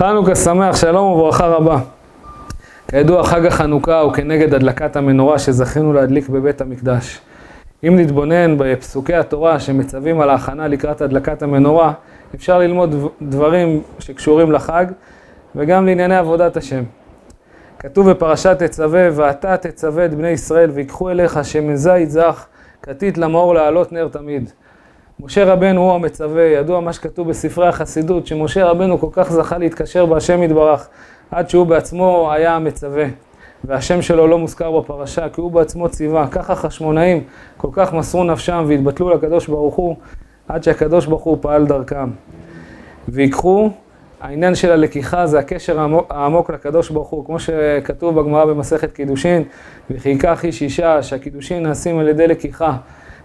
חנוכה שמח, שלום וברכה רבה. כידוע, חג החנוכה הוא כנגד הדלקת המנורה שזכינו להדליק בבית המקדש. אם נתבונן בפסוקי התורה שמצווים על ההכנה לקראת הדלקת המנורה, אפשר ללמוד דברים שקשורים לחג וגם לענייני עבודת השם. כתוב בפרשת תצווה, ואתה תצווה את בני ישראל ויקחו אליך שמן זית זך, כתית למאור לעלות נר תמיד. משה רבנו הוא המצווה, ידוע מה שכתוב בספרי החסידות, שמשה רבנו כל כך זכה להתקשר בהשם יתברך, עד שהוא בעצמו היה המצווה. והשם שלו לא מוזכר בפרשה, כי הוא בעצמו ציווה. ככה חשמונאים כל כך מסרו נפשם והתבטלו לקדוש ברוך הוא, עד שהקדוש ברוך הוא פעל דרכם. ויקחו, העניין של הלקיחה זה הקשר העמוק, העמוק לקדוש ברוך הוא, כמו שכתוב בגמרא במסכת קידושין, ייקח איש אישה, שהקידושין נעשים על ידי לקיחה.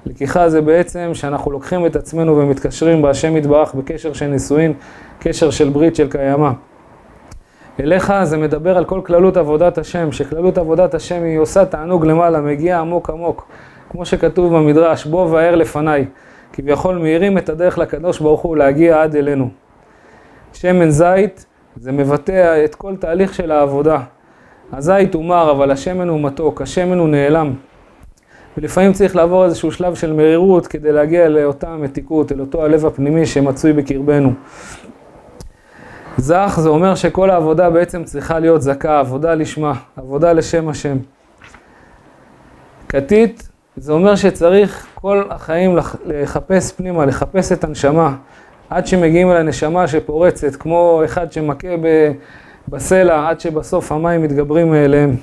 לקיחה זה בעצם שאנחנו לוקחים את עצמנו ומתקשרים בהשם יתברך בקשר של נישואין, קשר של ברית של קיימא. אליך זה מדבר על כל כללות עבודת השם, שכללות עבודת השם היא עושה תענוג למעלה, מגיע עמוק עמוק, כמו שכתוב במדרש, בוא ואר לפניי, כביכול מאירים את הדרך לקדוש ברוך הוא להגיע עד אלינו. שמן זית זה מבטא את כל תהליך של העבודה. הזית הוא מר, אבל השמן הוא מתוק, השמן הוא נעלם. ולפעמים צריך לעבור איזשהו שלב של מרירות כדי להגיע לאותה מתיקות, אל אותו הלב הפנימי שמצוי בקרבנו. זך זה אומר שכל העבודה בעצם צריכה להיות זכה, עבודה לשמה, עבודה לשם השם. כתית זה אומר שצריך כל החיים לחפש פנימה, לחפש את הנשמה, עד שמגיעים אל הנשמה שפורצת, כמו אחד שמכה בסלע, עד שבסוף המים מתגברים מאליהם.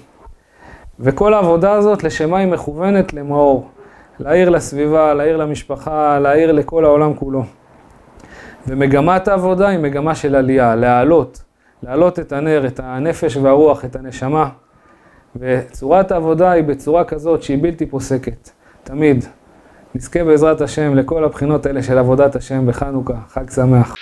וכל העבודה הזאת, לשמה היא מכוונת למאור, להעיר לסביבה, להעיר למשפחה, להעיר לכל העולם כולו. ומגמת העבודה היא מגמה של עלייה, להעלות, להעלות את הנר, את הנפש והרוח, את הנשמה. וצורת העבודה היא בצורה כזאת שהיא בלתי פוסקת, תמיד. נזכה בעזרת השם לכל הבחינות האלה של עבודת השם בחנוכה, חג שמח.